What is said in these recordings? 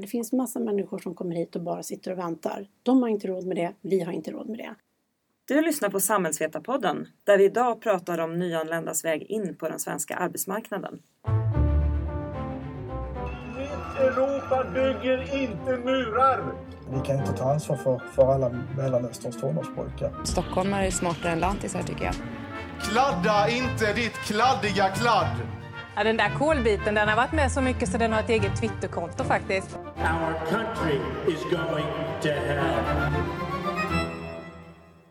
Det finns massa människor som kommer hit och bara sitter och väntar. De har inte råd med det, vi har inte råd med det. Du lyssnar på Samhällsvetarpodden där vi idag pratar om nyanländas väg in på den svenska arbetsmarknaden. Europa bygger inte murar! Vi kan inte ta ansvar för, för alla Mellanösterns tonårspojkar. Stockholmare är smartare än lantisar tycker jag. Kladda inte ditt kladdiga kladd! Ja, den där kolbiten den har varit med så mycket så den har ett eget Twitterkonto faktiskt. Our country is going to hell.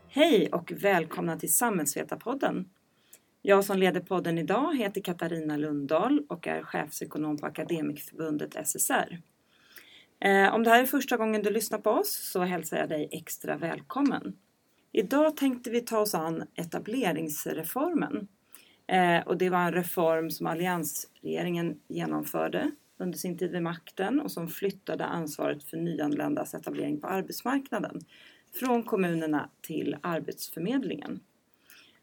Hej och välkomna till Samhällsvetarpodden. Jag som leder podden idag heter Katarina Lundahl och är chefsekonom på Akademikerförbundet SSR. Eh, om det här är första gången du lyssnar på oss så hälsar jag dig extra välkommen. Idag tänkte vi ta oss an etableringsreformen. Eh, och det var en reform som alliansregeringen genomförde under sin tid vid makten och som flyttade ansvaret för nyanländas etablering på arbetsmarknaden från kommunerna till Arbetsförmedlingen.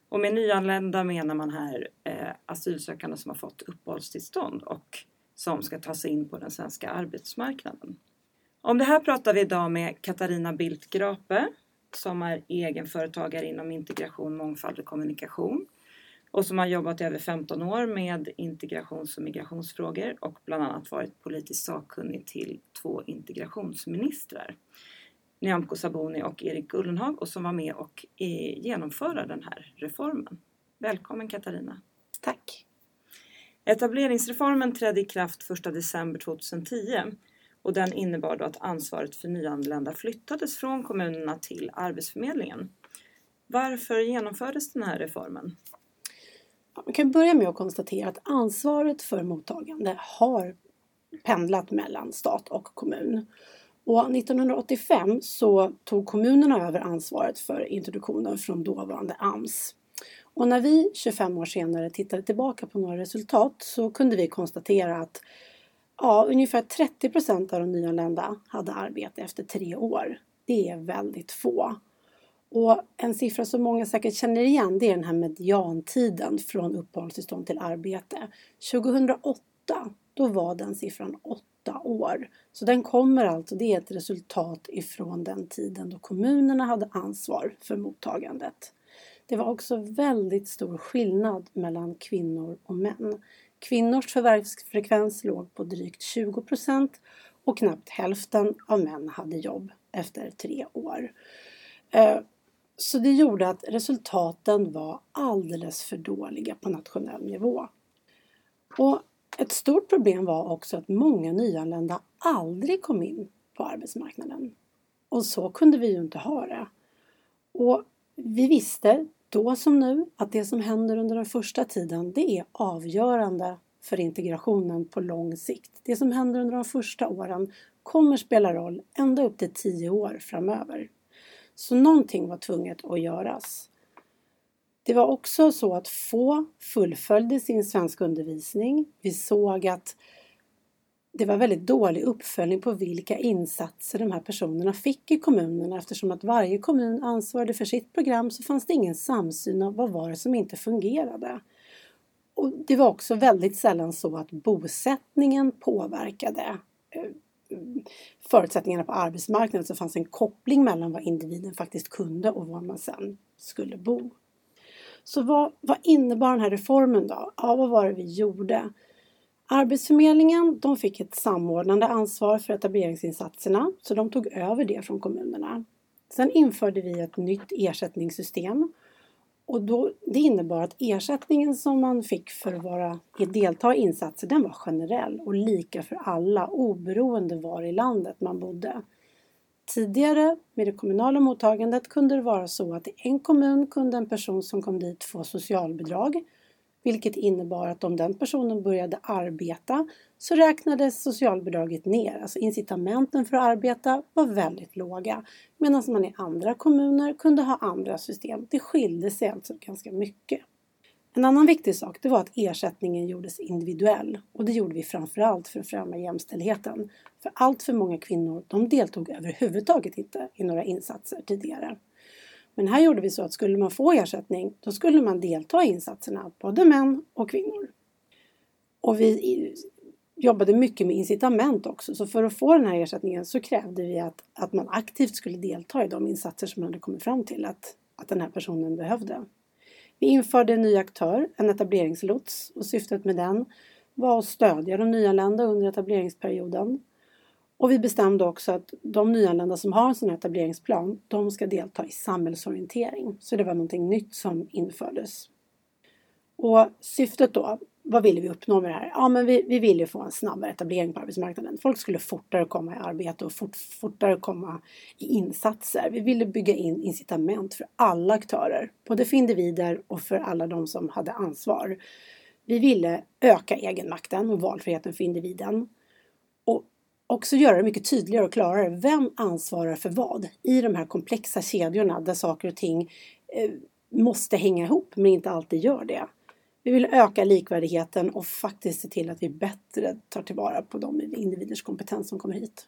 Och med nyanlända menar man här eh, asylsökande som har fått uppehållstillstånd och som ska ta sig in på den svenska arbetsmarknaden. Om det här pratar vi idag med Katarina Bildt Grape som är egenföretagare inom integration, mångfald och kommunikation och som har jobbat i över 15 år med integrations och migrationsfrågor och bland annat varit politiskt sakkunnig till två integrationsministrar. Nyamko Sabuni och Erik Ullenhag och som var med och genomföra den här reformen. Välkommen Katarina! Tack! Etableringsreformen trädde i kraft 1 december 2010 och den innebar då att ansvaret för nyanlända flyttades från kommunerna till Arbetsförmedlingen. Varför genomfördes den här reformen? Man kan börja med att konstatera att ansvaret för mottagande har pendlat mellan stat och kommun. Och 1985 så tog kommunerna över ansvaret för introduktionen från dåvarande AMS. Och när vi 25 år senare tittade tillbaka på några resultat så kunde vi konstatera att ja, ungefär 30 procent av de nyanlända hade arbete efter tre år. Det är väldigt få. Och en siffra som många säkert känner igen det är den här mediantiden från uppehållstillstånd till arbete. 2008 då var den siffran 8 år. Så den kommer alltså, det är ett resultat ifrån den tiden då kommunerna hade ansvar för mottagandet. Det var också väldigt stor skillnad mellan kvinnor och män. Kvinnors förvärvsfrekvens låg på drygt 20 procent och knappt hälften av män hade jobb efter tre år. Eh, så det gjorde att resultaten var alldeles för dåliga på nationell nivå. Och ett stort problem var också att många nyanlända aldrig kom in på arbetsmarknaden. Och så kunde vi ju inte ha det. Och vi visste då som nu att det som händer under den första tiden det är avgörande för integrationen på lång sikt. Det som händer under de första åren kommer spela roll ända upp till tio år framöver. Så någonting var tvunget att göras. Det var också så att få fullföljde sin svenska undervisning. Vi såg att det var väldigt dålig uppföljning på vilka insatser de här personerna fick i kommunerna eftersom att varje kommun ansvarade för sitt program så fanns det ingen samsyn om vad var det som inte fungerade. Och det var också väldigt sällan så att bosättningen påverkade eh, förutsättningarna på arbetsmarknaden så fanns en koppling mellan vad individen faktiskt kunde och var man sen skulle bo. Så vad, vad innebar den här reformen då? Ja, vad var det vi gjorde? Arbetsförmedlingen de fick ett samordnande ansvar för etableringsinsatserna så de tog över det från kommunerna. Sen införde vi ett nytt ersättningssystem och då, det innebar att ersättningen som man fick för att vara, delta i insatser den var generell och lika för alla oberoende var i landet man bodde. Tidigare med det kommunala mottagandet kunde det vara så att i en kommun kunde en person som kom dit få socialbidrag vilket innebar att om den personen började arbeta så räknades socialbidraget ner. Alltså incitamenten för att arbeta var väldigt låga. Medan man i andra kommuner kunde ha andra system. Det skilde sig alltså ganska mycket. En annan viktig sak det var att ersättningen gjordes individuell och det gjorde vi framförallt för att främja jämställdheten. För allt för många kvinnor de deltog överhuvudtaget inte i några insatser tidigare. Men här gjorde vi så att skulle man få ersättning då skulle man delta i insatserna, både män och kvinnor. Och vi jobbade mycket med incitament också. Så för att få den här ersättningen så krävde vi att, att man aktivt skulle delta i de insatser som man hade kommit fram till att, att den här personen behövde. Vi införde en ny aktör, en etableringslots och syftet med den var att stödja de nyanlända under etableringsperioden. Och vi bestämde också att de nyanlända som har en sån här etableringsplan, de ska delta i samhällsorientering. Så det var någonting nytt som infördes. Och syftet då, vad ville vi uppnå med det här? Ja, men vi, vi ville få en snabbare etablering på arbetsmarknaden. Folk skulle fortare komma i arbete och fort, fortare komma i insatser. Vi ville bygga in incitament för alla aktörer, både för individer och för alla de som hade ansvar. Vi ville öka egenmakten och valfriheten för individen också göra det mycket tydligare och klarare. Vem ansvarar för vad i de här komplexa kedjorna där saker och ting eh, måste hänga ihop men inte alltid gör det. Vi vill öka likvärdigheten och faktiskt se till att vi bättre tar tillvara på de individers kompetens som kommer hit.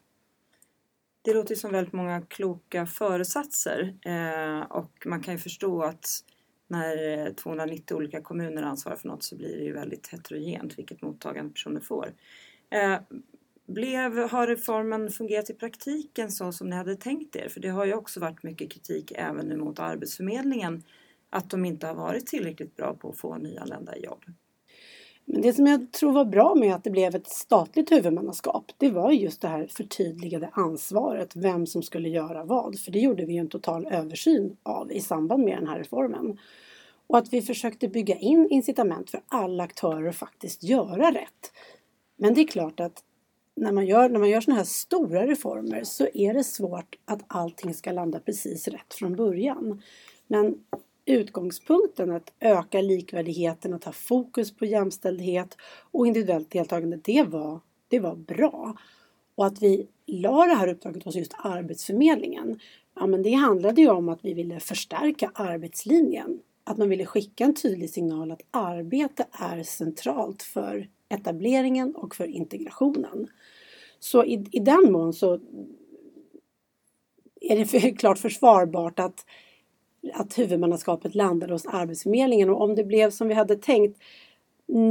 Det låter som väldigt många kloka föresatser eh, och man kan ju förstå att när eh, 290 olika kommuner ansvarar för något så blir det ju väldigt heterogent vilket mottagande personer får. Eh, blev, har reformen fungerat i praktiken så som ni hade tänkt er? För det har ju också varit mycket kritik även nu mot Arbetsförmedlingen att de inte har varit tillräckligt bra på att få nyanlända i jobb. Men det som jag tror var bra med att det blev ett statligt huvudmannaskap, det var just det här förtydligade ansvaret, vem som skulle göra vad. För det gjorde vi en total översyn av i samband med den här reformen. Och att vi försökte bygga in incitament för alla aktörer att faktiskt göra rätt. Men det är klart att när man gör, när man gör sådana här stora reformer så är det svårt att allting ska landa precis rätt från början. Men utgångspunkten att öka likvärdigheten, att ha fokus på jämställdhet och individuellt deltagande, det var, det var bra. Och att vi la det här uppdraget hos just Arbetsförmedlingen, ja men det handlade ju om att vi ville förstärka arbetslinjen. Att man ville skicka en tydlig signal att arbete är centralt för etableringen och för integrationen. Så i, i den mån så är det för, klart försvarbart att att huvudmannaskapet landade hos Arbetsförmedlingen och om det blev som vi hade tänkt,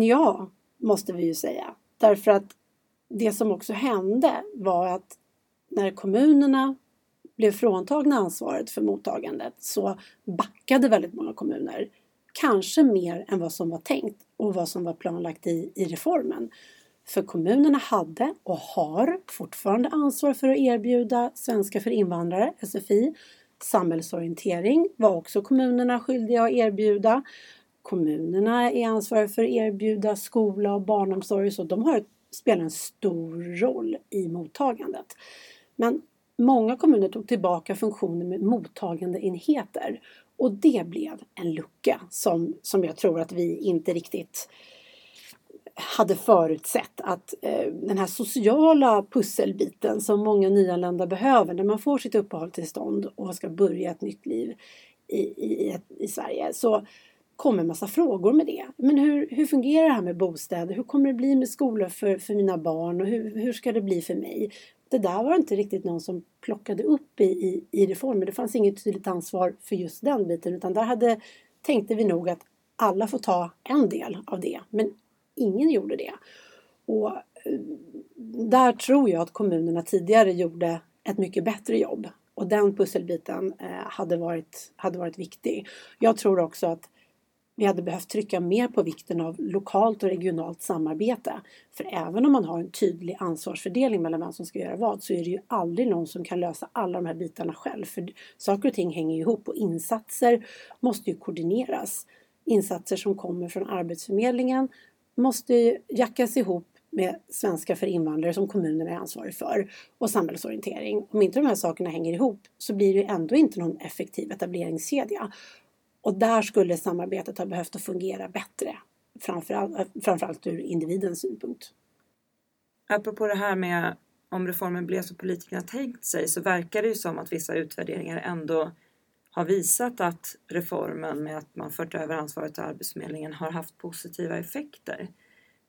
ja, måste vi ju säga. Därför att det som också hände var att när kommunerna blev fråntagna ansvaret för mottagandet så backade väldigt många kommuner. Kanske mer än vad som var tänkt och vad som var planlagt i, i reformen. För kommunerna hade och har fortfarande ansvar för att erbjuda svenska för invandrare, SFI, Samhällsorientering var också kommunerna skyldiga att erbjuda. Kommunerna är ansvariga för att erbjuda skola och barnomsorg så de har, spelar en stor roll i mottagandet. Men många kommuner tog tillbaka funktionen med mottagandeenheter och det blev en lucka som, som jag tror att vi inte riktigt hade förutsett att eh, den här sociala pusselbiten som många nyanlända behöver när man får sitt uppehållstillstånd och ska börja ett nytt liv i, i, i Sverige så kommer en massa frågor med det. Men hur, hur fungerar det här med bostäder? Hur kommer det bli med skolor för, för mina barn och hur, hur ska det bli för mig? Det där var inte riktigt någon som plockade upp i, i, i reformen. Det fanns inget tydligt ansvar för just den biten utan där hade, tänkte vi nog att alla får ta en del av det. Men ingen gjorde det. Och eh, där tror jag att kommunerna tidigare gjorde ett mycket bättre jobb. Och den pusselbiten eh, hade, varit, hade varit viktig. Jag tror också att vi hade behövt trycka mer på vikten av lokalt och regionalt samarbete. För även om man har en tydlig ansvarsfördelning mellan vem som ska göra vad så är det ju aldrig någon som kan lösa alla de här bitarna själv. För saker och ting hänger ihop och insatser måste ju koordineras. Insatser som kommer från Arbetsförmedlingen måste ju jackas ihop med svenska för invandrare som kommunen är ansvarig för och samhällsorientering. Om inte de här sakerna hänger ihop så blir det ändå inte någon effektiv etableringskedja. Och där skulle samarbetet ha behövt att fungera bättre, framförallt, framförallt ur individens synpunkt. Apropå det här med om reformen blev som politikerna tänkt sig så verkar det ju som att vissa utvärderingar ändå har visat att reformen med att man fört över ansvaret till Arbetsförmedlingen har haft positiva effekter.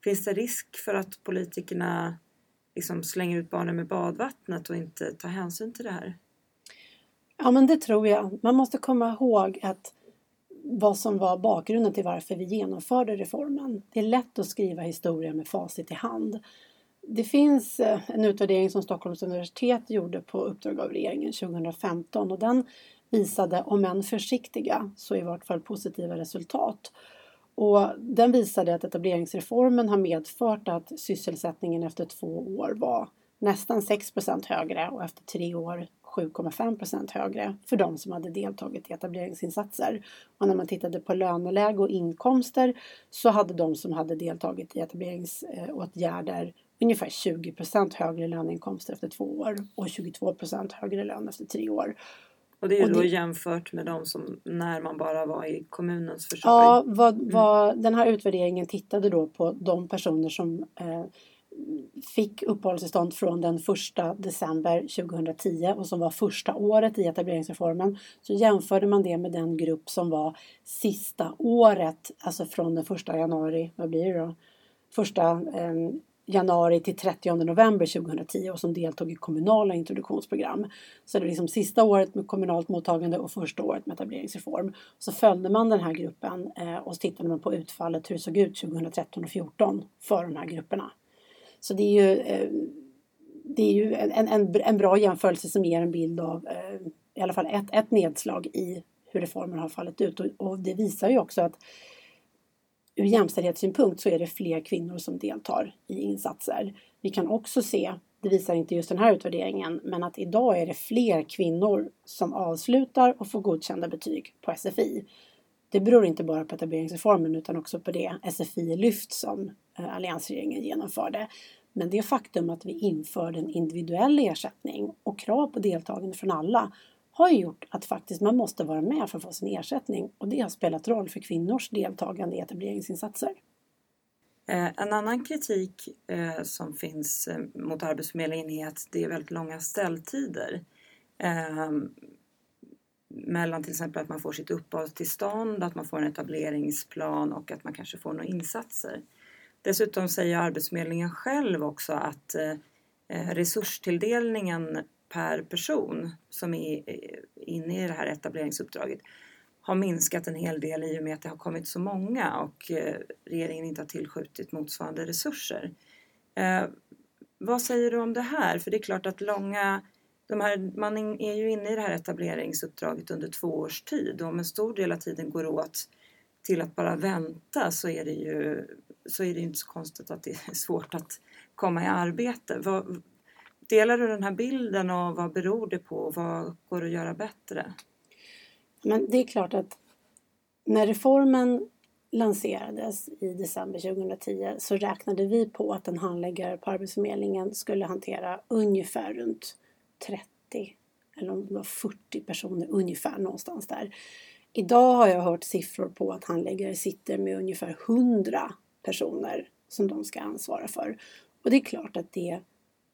Finns det risk för att politikerna liksom slänger ut barnen med badvattnet och inte tar hänsyn till det här? Ja, men det tror jag. Man måste komma ihåg att vad som var bakgrunden till varför vi genomförde reformen. Det är lätt att skriva historia med facit i hand. det finns eh, en utvärdering som Stockholms universitet gjorde på uppdrag av regeringen 2015 och den visade, om än försiktiga, så i vart fall positiva resultat. Och den visade att etableringsreformen har medfört att sysselsättningen efter två år var nästan 6% högre och efter tre år 7,5% högre för de som hade deltagit i etableringsinsatser. Och när man tittade på löneläge och inkomster så hade de som hade deltagit i etableringsåtgärder ungefär 20% högre löneinkomster efter två år och 22% högre lön efter tre år. Och det är Och då det- jämfört med de som när man bara var i kommunens försörj. Ja, vad, vad, den här utvärderingen tittade då på de personer som eh, fick uppehållstillstånd från den 1 december 2010 och som var första året i etableringsreformen. Så jämförde man det med den grupp som var sista året, alltså från den 1 januari, vad blir det då? Första eh, januari till 30 november 2010 och som deltog i kommunala introduktionsprogram. Så det är liksom sista året med kommunalt mottagande och första året med etableringsreform. Så följde man den här gruppen eh, och så tittade man på utfallet hur det såg ut 2013 och 2014 för de här grupperna. Så det är ju, eh, det är ju en, en, en bra jämförelse som ger en bild av eh, i alla fall ett, ett nedslag i hur reformen har fallit ut. Och, och det visar ju också att ur jämställdhetssynpunkt så är det fler kvinnor som deltar i insatser. Vi kan också se, det visar inte just den här utvärderingen, men att idag är det fler kvinnor som avslutar och får godkända betyg på SFI. Det beror inte bara på etableringsreformen utan också på det SFI-lyft som eh, alliansregeringen genomförde. Men det faktum att vi införde en individuell ersättning och krav på deltagande från alla har gjort att faktiskt man måste vara med för att få sin ersättning och det har spelat roll för kvinnors deltagande i etableringsinsatser. Eh, en annan kritik eh, som finns mot Arbetsförmedlingen är att det är väldigt långa ställtider. Ehm, mellan till exempel att man får sitt uppehållstillstånd, att man får en etableringsplan och att man kanske får några insatser. Dessutom säger Arbetsförmedlingen själv också att eh, eh, resurstilldelningen per person som är eh, inne i det här etableringsuppdraget har minskat en hel del i och med att det har kommit så många och regeringen inte har tillskjutit motsvarande resurser. Vad säger du om det här? För det är klart att långa, de här, man är ju inne i det här etableringsuppdraget under två års tid och om en stor del av tiden går åt till att bara vänta så är det ju så är det inte så konstigt att det är svårt att komma i arbete. Vad, delar du den här bilden och vad beror det på? Vad går att göra bättre? Men det är klart att när reformen lanserades i december 2010 så räknade vi på att en handläggare på Arbetsförmedlingen skulle hantera ungefär runt 30 eller om det var 40 personer ungefär någonstans där. Idag har jag hört siffror på att handläggare sitter med ungefär 100 personer som de ska ansvara för. Och det är klart att det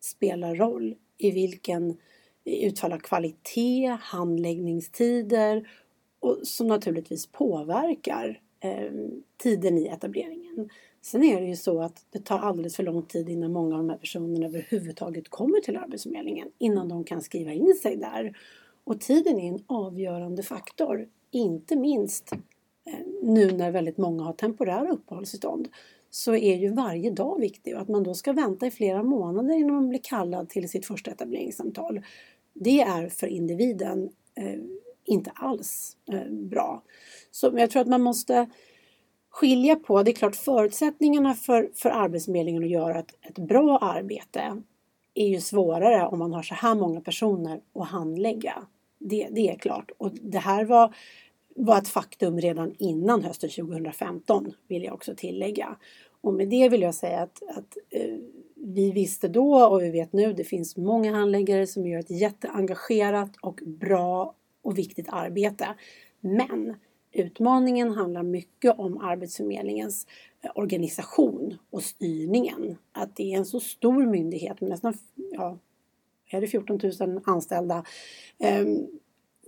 spelar roll i vilken utfall av kvalitet, handläggningstider och som naturligtvis påverkar eh, tiden i etableringen. Sen är det ju så att det tar alldeles för lång tid innan många av de här personerna överhuvudtaget kommer till Arbetsförmedlingen innan de kan skriva in sig där. Och tiden är en avgörande faktor, inte minst eh, nu när väldigt många har temporära uppehållstillstånd så är ju varje dag viktig och att man då ska vänta i flera månader innan man blir kallad till sitt första etableringssamtal. Det är för individen eh, inte alls eh, bra. Så men jag tror att man måste skilja på, det är klart förutsättningarna för, för Arbetsförmedlingen att göra ett, ett bra arbete är ju svårare om man har så här många personer att handlägga. Det, det är klart. Och det här var, var ett faktum redan innan hösten 2015 vill jag också tillägga. Och med det vill jag säga att, att eh, vi visste då och vi vet nu, det finns många handläggare som gör ett jätteengagerat och bra och viktigt arbete. Men utmaningen handlar mycket om Arbetsförmedlingens eh, organisation och styrningen. Att det är en så stor myndighet med nästan ja, är det 14 000 anställda eh,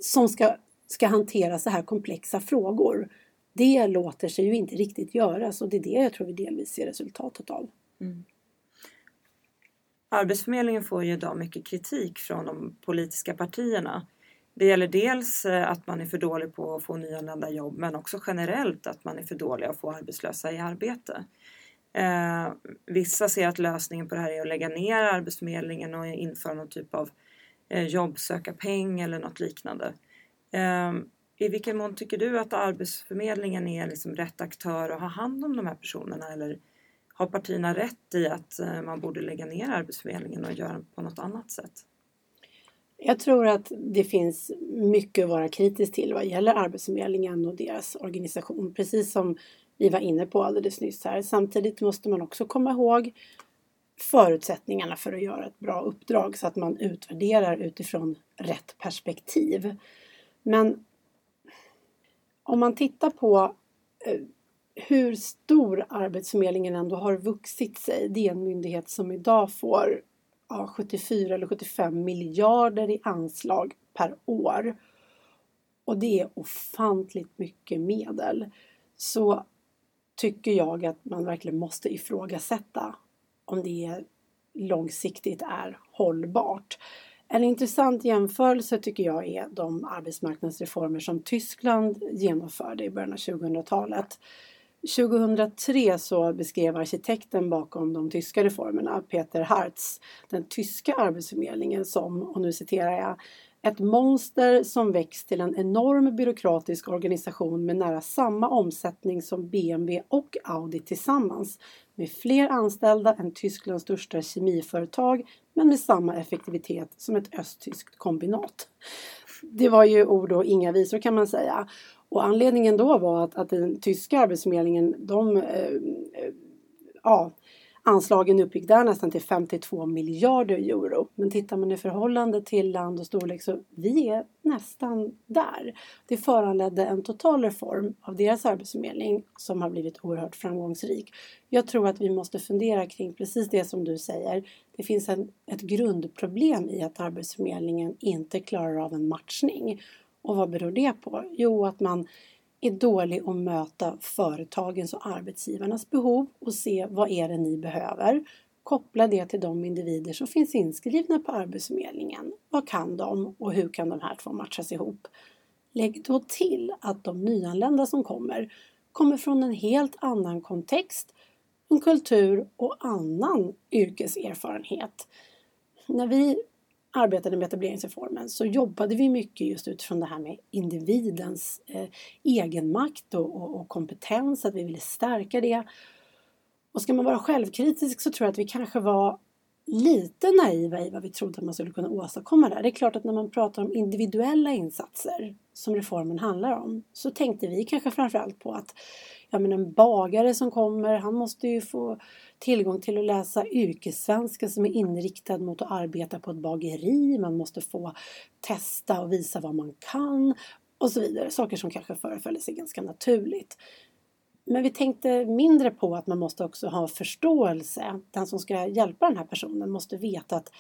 som ska, ska hantera så här komplexa frågor. Det låter sig ju inte riktigt göras och det är det jag tror vi delvis ser resultatet av. Mm. Arbetsförmedlingen får ju idag mycket kritik från de politiska partierna. Det gäller dels eh, att man är för dålig på att få nyanlända jobb men också generellt att man är för dålig att få arbetslösa i arbete. Eh, vissa ser att lösningen på det här är att lägga ner Arbetsförmedlingen och införa någon typ av eh, jobbsökarpeng eller något liknande. Eh, I vilken mån tycker du att Arbetsförmedlingen är liksom rätt aktör att ha hand om de här personerna eller har partierna rätt i att eh, man borde lägga ner Arbetsförmedlingen och göra på något annat sätt? Jag tror att det finns mycket att vara kritisk till vad gäller Arbetsförmedlingen och deras organisation. Precis som vi var inne på alldeles nyss här. Samtidigt måste man också komma ihåg förutsättningarna för att göra ett bra uppdrag så att man utvärderar utifrån rätt perspektiv. Men om man tittar på eh, hur stor Arbetsförmedlingen ändå har vuxit sig. Det är en myndighet som idag får ja, 74 eller 75 miljarder i anslag per år. Och det är ofantligt mycket medel. Så tycker jag att man verkligen måste ifrågasätta om det långsiktigt är hållbart. En intressant jämförelse tycker jag är de arbetsmarknadsreformer som Tyskland genomförde i början av 2000-talet. 2003 så beskrev arkitekten bakom de tyska reformerna, Peter Hartz, den tyska arbetsförmedlingen som, och nu citerar jag, ett monster som växt till en enorm byråkratisk organisation med nära samma omsättning som BMW och Audi tillsammans. Med fler anställda än Tysklands största kemiföretag men med samma effektivitet som ett östtyskt kombinat. Det var ju ord och inga visor kan man säga. Och anledningen då var att, att den tyska arbetsförmedlingen, de, eh, eh ja, anslagen uppgick där nästan till 52 miljarder euro. Men tittar man i förhållande till land och storlek så vi är nästan där. Det föranledde en total reform av deras arbetsförmedling som har blivit oerhört framgångsrik. Jag tror att vi måste fundera kring precis det som du säger. Det finns en, ett grundproblem i att Arbetsförmedlingen inte klarar av en matchning. Och vad beror det på? Jo, att man är dålig att möta företagens och arbetsgivarnas behov och se vad är det ni behöver. Koppla det till de individer som finns inskrivna på Arbetsförmedlingen. Vad kan de och hur kan de här två matchas ihop? Lägg då till att de nyanlända som kommer kommer från en helt annan kontext, en kultur och annan yrkeserfarenhet. När vi arbetade med etableringsreformen så jobbade vi mycket just utifrån det här med individens eh, egenmakt och, och, och, kompetens, att vi ville stärka det. Och ska man vara självkritisk så tror jag att vi kanske var lite naiva i vad vi trodde att man skulle kunna åstadkomma där. Det är klart att när man pratar om individuella insatser som reformen handlar om så tänkte vi kanske framförallt på att ja, men en bagare som kommer, han måste ju få tillgång till att läsa yrkessvenska som är inriktad mot att arbeta på ett bageri. Man måste få testa och visa vad man kan och så vidare. Saker som kanske förefaller sig ganska naturligt. Men vi tänkte mindre på att man måste också ha förståelse. Den som ska hjälpa den här personen måste veta att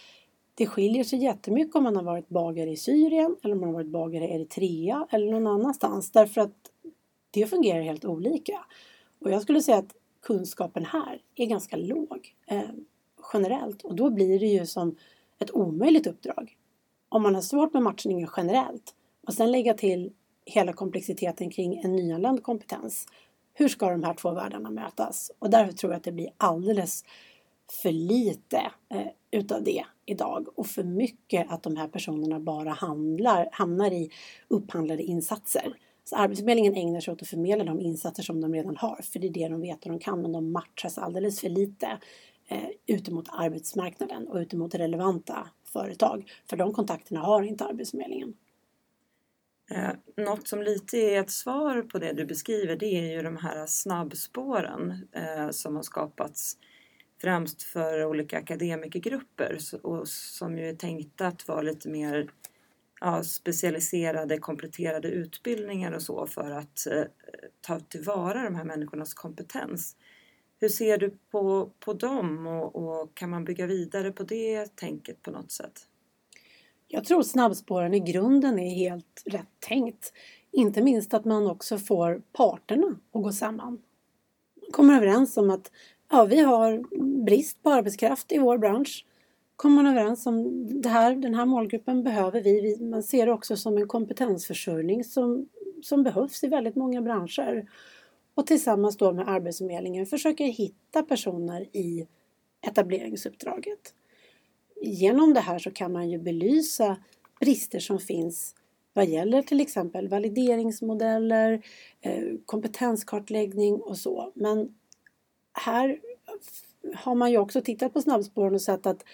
det skiljer sig jättemycket om man har varit bagare i Syrien eller om man har varit bagare i Eritrea eller någon annanstans. Därför att det fungerar helt olika. Och jag skulle säga att kunskapen här är ganska låg eh, generellt och då blir det ju som ett omöjligt uppdrag. Om man har svårt med matchningen generellt och sen lägga till hela komplexiteten kring en nyanländ kompetens. Hur ska de här två världarna mötas? Och därför tror jag att det blir alldeles för lite eh, utav det idag och för mycket att de här personerna bara handlar, hamnar i upphandlade insatser. Så Arbetsförmedlingen ägnar sig åt att förmedla de insatser som de redan har, för det är det de vet och de kan, men de matchas alldeles för lite eh, utemot arbetsmarknaden och utemot relevanta företag. För de kontakterna har inte Arbetsförmedlingen. Eh, något som lite är ett svar på det du beskriver det är ju de här snabbspåren eh, som har skapats främst för olika akademikergrupper och som ju är tänkta att vara lite mer ja, specialiserade kompletterade utbildningar och så för att eh, ta tillvara de här människornas kompetens. Hur ser du på, på dem och, och, kan man bygga vidare på det tänket på något sätt? Jag tror snabbspåren i grunden är helt rätt tänkt. Inte minst att man också får parterna att gå samman. Man kommer överens om att ja, vi har brist på arbetskraft i vår bransch kommer man överens om det här, den här målgruppen behöver vi. Man ser det också som en kompetensförsörjning som, som behövs i väldigt många branscher. och tillsammans då med Arbetsförmedlingen försöker hitta personer i etableringsuppdraget. Genom det här så kan man ju belysa brister som finns vad gäller till exempel valideringsmodeller, eh, kompetenskartläggning och så. Men här har man ju också tittat på snabbspåren och sett att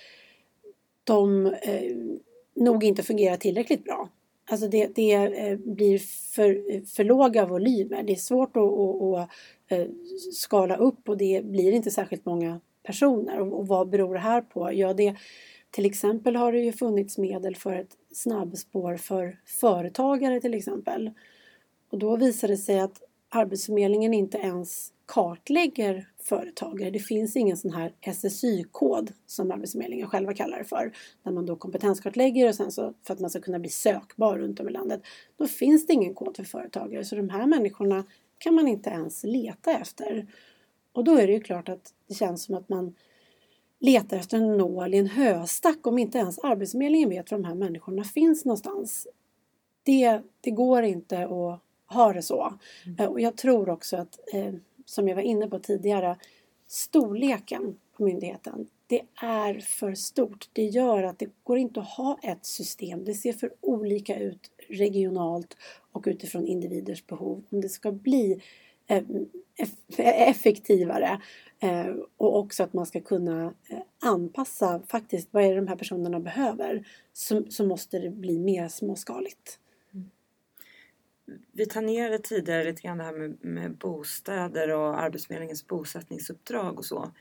de eh, nog inte fungerar tillräckligt bra. Alltså det, det eh, blir för, för låga volymer. Det är svårt att, att, att, eh, skala upp och det blir inte särskilt många personer. Och, och vad beror det här på? Ja, det, till exempel har det ju funnits medel för ett snabbspår för företagare till exempel. Och då visar det sig att Arbetsförmedlingen inte ens kartlägger företagare. Det finns ingen sån här SSY-kod som Arbetsförmedlingen själva kallar det för. Där man då kompetenskartlägger och sen så för att man ska kunna bli sökbar runt om i landet. Då finns det ingen kod för företagare så de här människorna kan man inte ens leta efter. Och då är det ju klart att det känns som att man letar efter en nål i en höstack om inte ens Arbetsförmedlingen vet var de här människorna finns någonstans. Det, det går inte att ha det så. Mm. Och jag tror också att, eh, som jag var inne på tidigare, storleken på myndigheten, det är för stort. Det gör att det går inte att ha ett system. Det ser för olika ut regionalt och utifrån individers behov. Om det ska bli eh, effektivare eh, och också att man ska kunna eh, anpassa faktiskt vad är det de här personerna behöver så, så måste det bli mer småskaligt. Vi tangerade tidigare lite grann det här med, med bostäder och Arbetsförmedlingens bosättningsuppdrag och så.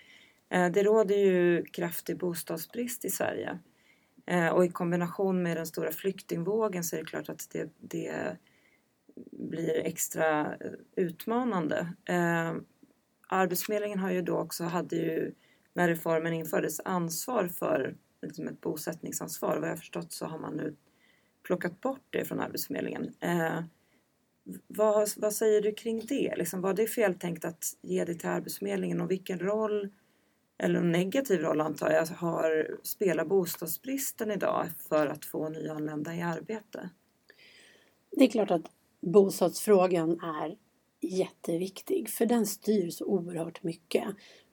Eh, det råder ju kraftig bostadsbrist i Sverige eh, och i kombination med den stora flyktingvågen så är det klart att det, det blir extra eh, utmanande. Arbetsförmedlingen har ju då också, hade ju när reformen infördes ansvar för liksom ett bosättningsansvar. Vad jag förstått så har man nu plockat bort det från Arbetsförmedlingen. Vad, vad, säger du kring det? Liksom, var det feltänkt att ge det till Arbetsförmedlingen och vilken roll, eller en negativ roll antar jag, har, spelar bostadsbristen idag för att få nyanlända i arbete? Det är klart att bostadsfrågan är jätteviktig för den styr så oerhört mycket.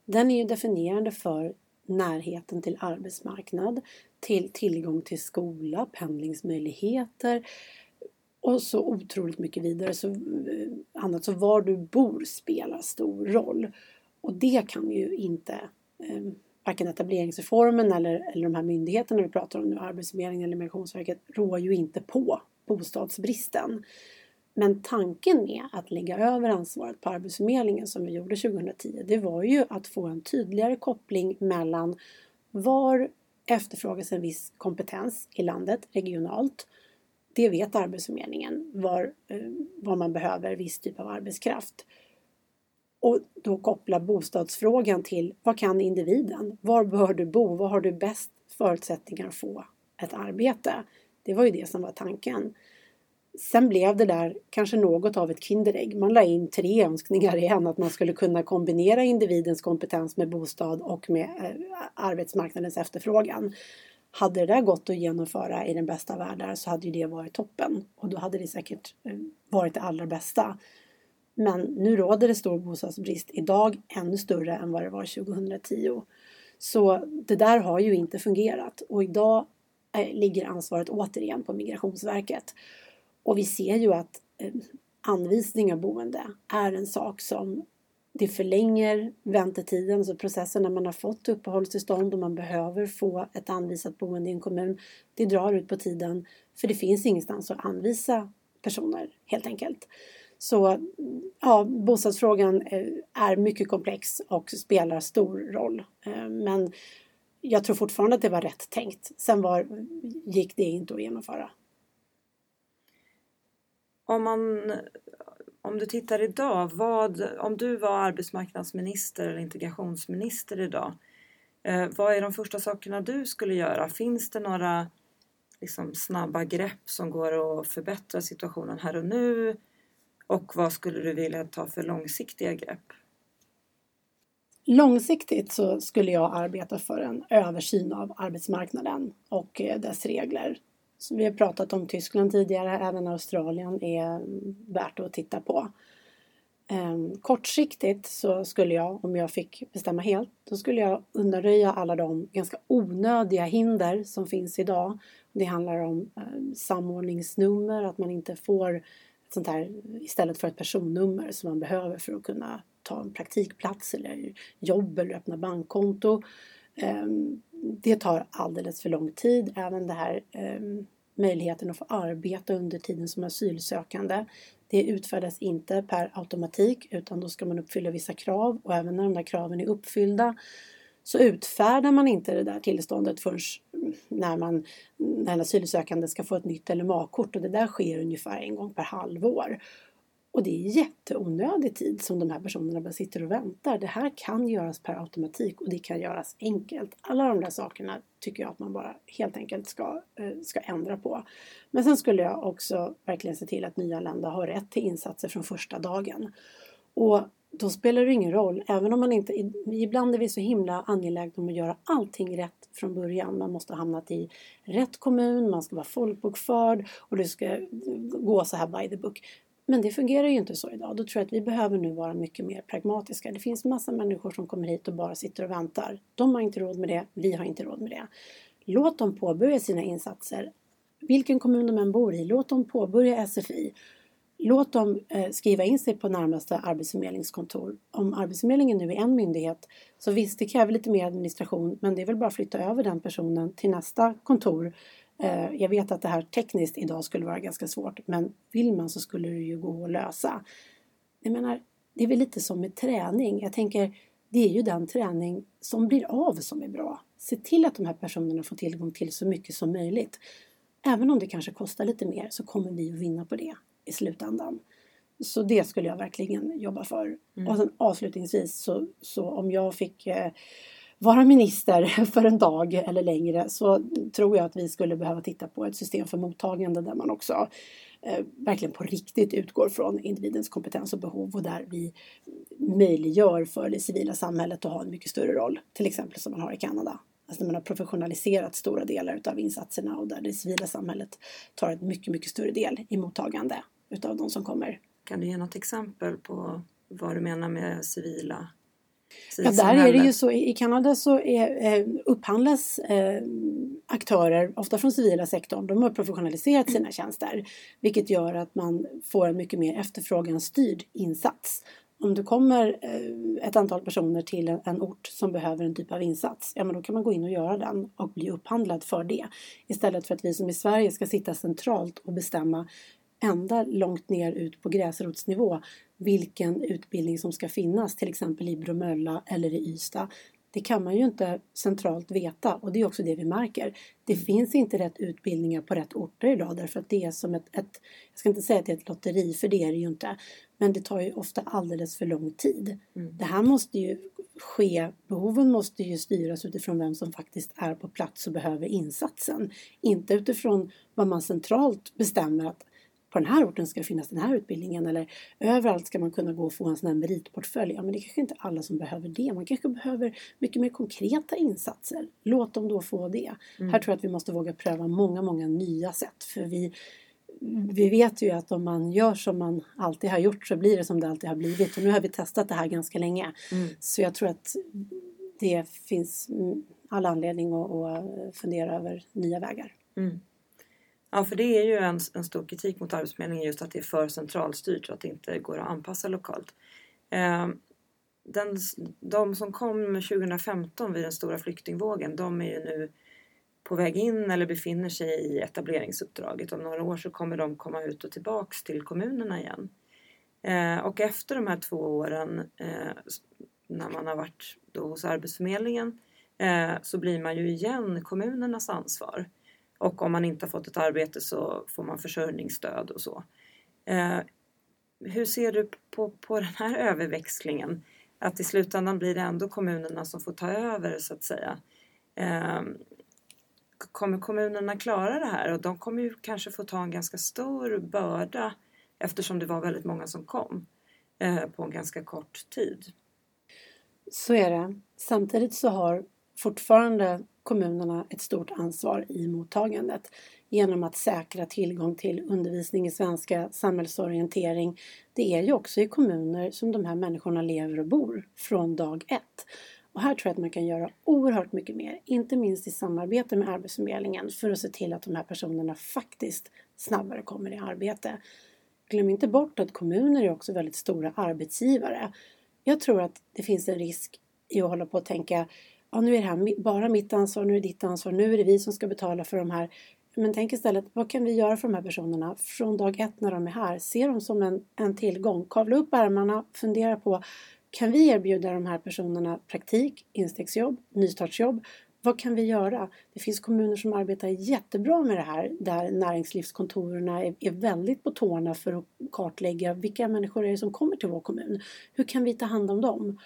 Den är ju definierande för närheten till arbetsmarknad, till tillgång till skola, pendlingsmöjligheter och så otroligt mycket vidare. Så, eh, annat så var du bor spelar stor roll. Och det kan ju inte eh, varken etableringsreformen eller, eller de här myndigheterna vi pratar om nu, Arbetsförmedlingen eller Migrationsverket, rår ju inte på bostadsbristen. Men tanken med att lägga över ansvaret på Arbetsförmedlingen som vi gjorde 2010, det var ju att få en tydligare koppling mellan var efterfrågas en viss kompetens i landet regionalt. Det vet Arbetsförmedlingen, var, eh, var man behöver viss typ av arbetskraft. Och då koppla bostadsfrågan till vad kan individen? Var bör du bo? Var har du bäst förutsättningar att få ett arbete? Det var ju det som var tanken. Sen blev det där kanske något av ett Kinderägg. Man la in tre önskningar i en, att man skulle kunna kombinera individens kompetens med bostad och med eh, arbetsmarknadens efterfrågan. Hade det där gått att genomföra i den bästa världen så hade ju det varit toppen och då hade det säkert eh, varit det allra bästa. Men nu råder det stor bostadsbrist idag, ännu större än vad det var 2010. Så det där har ju inte fungerat och idag eh, ligger ansvaret återigen på Migrationsverket. Och vi ser ju att eh, anvisning av boende är en sak som det förlänger väntetiden, så processen när man har fått uppehållstillstånd och man behöver få ett anvisat boende i en kommun. Det drar ut på tiden för det finns ingenstans att anvisa personer helt enkelt. Så ja, bostadsfrågan eh, är mycket komplex och spelar stor roll. Eh, men jag tror fortfarande att det var rätt tänkt. Sen var, gick det inte att genomföra om, man, om du tittar idag, vad, om du var arbetsmarknadsminister eller integrationsminister idag, eh, vad är de första sakerna du skulle göra? Finns det några liksom, snabba grepp som går att förbättra situationen här och nu? Och vad skulle du vilja ta för långsiktiga grepp? Långsiktigt så skulle jag arbeta för en översyn av arbetsmarknaden och eh, dess regler. Så vi har pratat om Tyskland tidigare, även Australien är värt att titta på. Ehm, kortsiktigt så skulle jag, om jag fick bestämma helt, då skulle jag undanröja alla de ganska onödiga hinder som finns idag. Det handlar om ehm, samordningsnummer, att man inte får ett sånt här istället för ett personnummer som man behöver för att kunna ta en praktikplats eller jobb eller öppna bankkonto. Ehm, det tar alldeles för lång tid. Även det här ehm, möjligheten att få arbeta under tiden som asylsökande. Det utfärdas inte per automatik utan då ska man uppfylla vissa krav och även när de där kraven är uppfyllda så utfärdar man inte det där tillståndet förrän när, man, när en asylsökande ska få ett nytt LMA-kort och det där sker ungefär en gång per halvår. Och det är jätteonödig tid som de här personerna bara sitter och väntar. Det här kan göras per automatik och det kan göras enkelt. Alla de där sakerna tycker jag att man bara helt enkelt ska, eh, ska ändra på. Men sen skulle jag också verkligen se till att nyanlända har rätt till insatser från första dagen. Och då spelar det ingen roll, även om man inte... Ibland är vi så himla angelägna om att göra allting rätt från början. Man måste ha hamnat i rätt kommun, man ska vara folkbokförd och det ska gå så här by the book. Men det fungerar ju inte så idag. Då tror jag att vi behöver nu vara mycket mer pragmatiska. Det finns massa människor som kommer hit och bara sitter och väntar. De har inte råd med det, vi har inte råd med det. Låt dem påbörja sina insatser. Vilken kommun de än bor i, låt dem påbörja SFI. Låt dem eh, skriva in sig på närmaste arbetsförmedlingskontor. Om Arbetsförmedlingen nu är en myndighet så visst, det kräver lite mer administration men det är väl bara att flytta över den personen till nästa kontor jag vet att det här tekniskt idag skulle vara ganska svårt men vill man så skulle det ju gå att lösa. Jag menar, det är väl lite som med träning. Jag tänker, det är ju den träning som blir av som är bra. Se till att de här personerna får tillgång till så mycket som möjligt. Även om det kanske kostar lite mer så kommer vi att vinna på det i slutändan. Så det skulle jag verkligen jobba för. Mm. Och sen avslutningsvis så, så om jag fick eh, vara minister för en dag eller längre så tror jag att vi skulle behöva titta på ett system för mottagande där man också eh, verkligen på riktigt utgår från individens kompetens och behov och där vi möjliggör för det civila samhället att ha en mycket större roll. Till exempel som man har i Kanada. Alltså när man har professionaliserat stora delar utav insatserna och där det civila samhället tar en mycket, mycket större del i mottagande utav de som kommer. Kan du ge något exempel på vad du menar med civila Ja, där är det ju så. I Kanada så är, eh, upphandlas eh, aktörer, ofta från civila sektorn, de har professionaliserat sina tjänster. Vilket gör att man får en mycket mer efterfråganstyrd insats. Om det kommer eh, ett antal personer till en, en, ort som behöver en typ av insats, ja men då kan man gå in och göra den och bli upphandlad för det. Istället för att vi som i Sverige ska sitta centralt och bestämma ända långt ner ut på gräsrotsnivå vilken utbildning som ska finnas till exempel i Bromölla eller i Ystad. Det kan man ju inte centralt veta och det är också det vi märker. Det finns inte rätt utbildningar på rätt orter idag därför att det är som ett, ett jag ska inte säga att det är ett lotteri för det är det ju inte, men det tar ju ofta alldeles för lång tid. Mm. Det här måste ju ske, behoven måste ju styras utifrån vem som faktiskt är på plats och behöver insatsen. Inte utifrån vad man centralt bestämmer att på den här orten ska det finnas den här utbildningen eller överallt ska man kunna gå och få en sån här meritportfölj. Ja, men det är kanske inte alla som behöver det. Man kanske behöver mycket mer konkreta insatser. Låt dem då få det. Mm. Här tror jag att vi måste våga pröva många, många nya sätt. För vi, vi vet ju att om man gör som man alltid har gjort så blir det som det alltid har blivit. Och nu har vi testat det här ganska länge. Mm. Så jag tror att det finns all anledning att, att fundera över nya vägar. Mm. Ja, för det är ju en, en stor kritik mot Arbetsförmedlingen just att det är för centralstyrt och att det inte går att anpassa lokalt. Eh, den, de som kom 2015 vid den stora flyktingvågen, de är ju nu på väg in eller befinner sig i etableringsuppdraget. Om några år så kommer de komma ut och tillbaks till kommunerna igen. Eh, och efter de här två åren eh, när man har varit då hos Arbetsförmedlingen eh, så blir man ju igen kommunernas ansvar. Och om man inte har fått ett arbete så får man försörjningsstöd och så. Eh, hur ser du på, på den här överväxlingen? Att i slutändan blir det ändå kommunerna som får ta över så att säga. Eh, kommer kommunerna klara det här? Och de kommer ju kanske få ta en ganska stor börda eftersom det var väldigt många som kom eh, på en ganska kort tid. Så är det. Samtidigt så har fortfarande kommunerna ett stort ansvar i mottagandet. genom att säkra tillgång till undervisning i svenska, samhällsorientering. Det är ju också i kommuner som de här människorna lever och bor från dag ett. Och här tror jag att man kan göra oerhört mycket mer, inte minst i samarbete med Arbetsförmedlingen för att se till att de här personerna faktiskt snabbare kommer i arbete. Glöm inte bort att kommuner är också väldigt stora arbetsgivare. Jag tror att det finns en risk i att hålla på och tänka ja, nu är det här bara mitt ansvar, nu är det ditt ansvar, nu är det vi som ska betala för de här. Men tänk istället, vad kan vi göra för de här personerna från dag ett när de är här? Se dem som en, en tillgång. Kavla upp ärmarna, fundera på kan vi erbjuda de här personerna praktik, instegsjobb, nystartsjobb? Vad kan vi göra? Det finns kommuner som arbetar jättebra med det här där näringslivskontoren är, är väldigt på tårna för att kartlägga vilka människor är det som kommer till vår kommun. Hur kan vi ta hand om dem?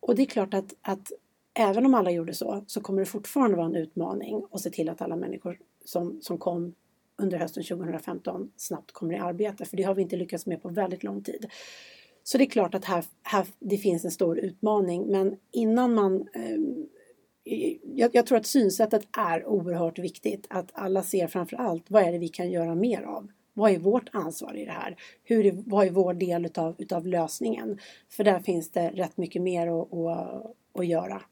Och det är klart att, att även om alla gjorde så, så kommer det fortfarande vara en utmaning att se till att alla människor som, som kom under hösten 2015 snabbt kommer i arbete. För det har vi inte lyckats med på väldigt lång tid. Så det är klart att här, här det finns en stor utmaning. Men innan man eh, jag, jag, tror att synsättet är oerhört viktigt. Att alla ser framför allt vad är det vi kan göra mer av? Vad är vårt ansvar i det här? Hur är, vad är vår del utav, utav lösningen? För där finns det rätt mycket mer att, att, att göra.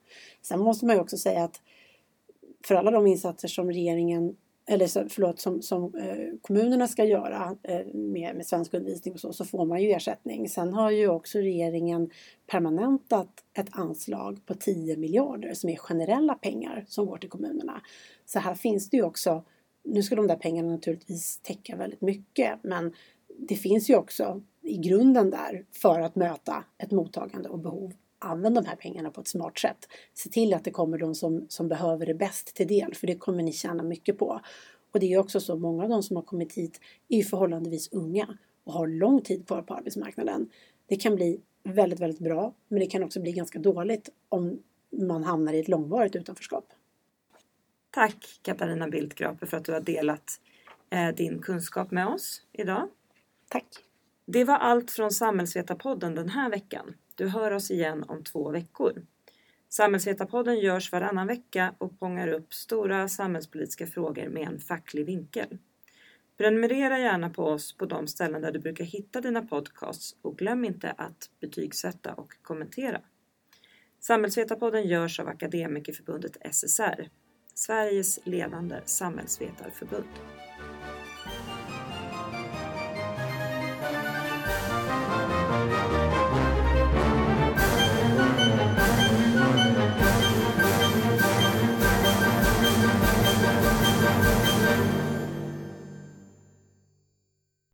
Sen måste man ju också säga att för alla de insatser som regeringen eller förlåt, som, som eh, kommunerna ska göra eh, med, med svensk undervisning och så, så får man ju ersättning. Sen har ju också regeringen permanentat ett anslag på 10 miljarder som är generella pengar som går till kommunerna. Så här finns det ju också, nu ska de där pengarna naturligtvis täcka väldigt mycket, men det finns ju också i grunden där för att möta ett mottagande och behov använd de här pengarna på ett smart sätt. Se till att det kommer de som, som behöver det bäst till del, för det kommer ni tjäna mycket på. Och det är också så, många av de som har kommit hit är förhållandevis unga och har lång tid kvar på arbetsmarknaden. Det kan bli väldigt, väldigt bra, men det kan också bli ganska dåligt om man hamnar i ett långvarigt utanförskap. Tack Katarina Bildgrape för att du har delat eh, din kunskap med oss idag. Tack. Det var allt från Samhällsvetarpodden den här veckan. Du hör oss igen om två veckor. Samhällsvetarpodden görs varannan vecka och pongar upp stora samhällspolitiska frågor med en facklig vinkel. Prenumerera gärna på oss på de ställen där du brukar hitta dina podcasts och glöm inte att betygsätta och kommentera. Samhällsvetarpodden görs av Akademikerförbundet SSR, Sveriges ledande samhällsvetarförbund.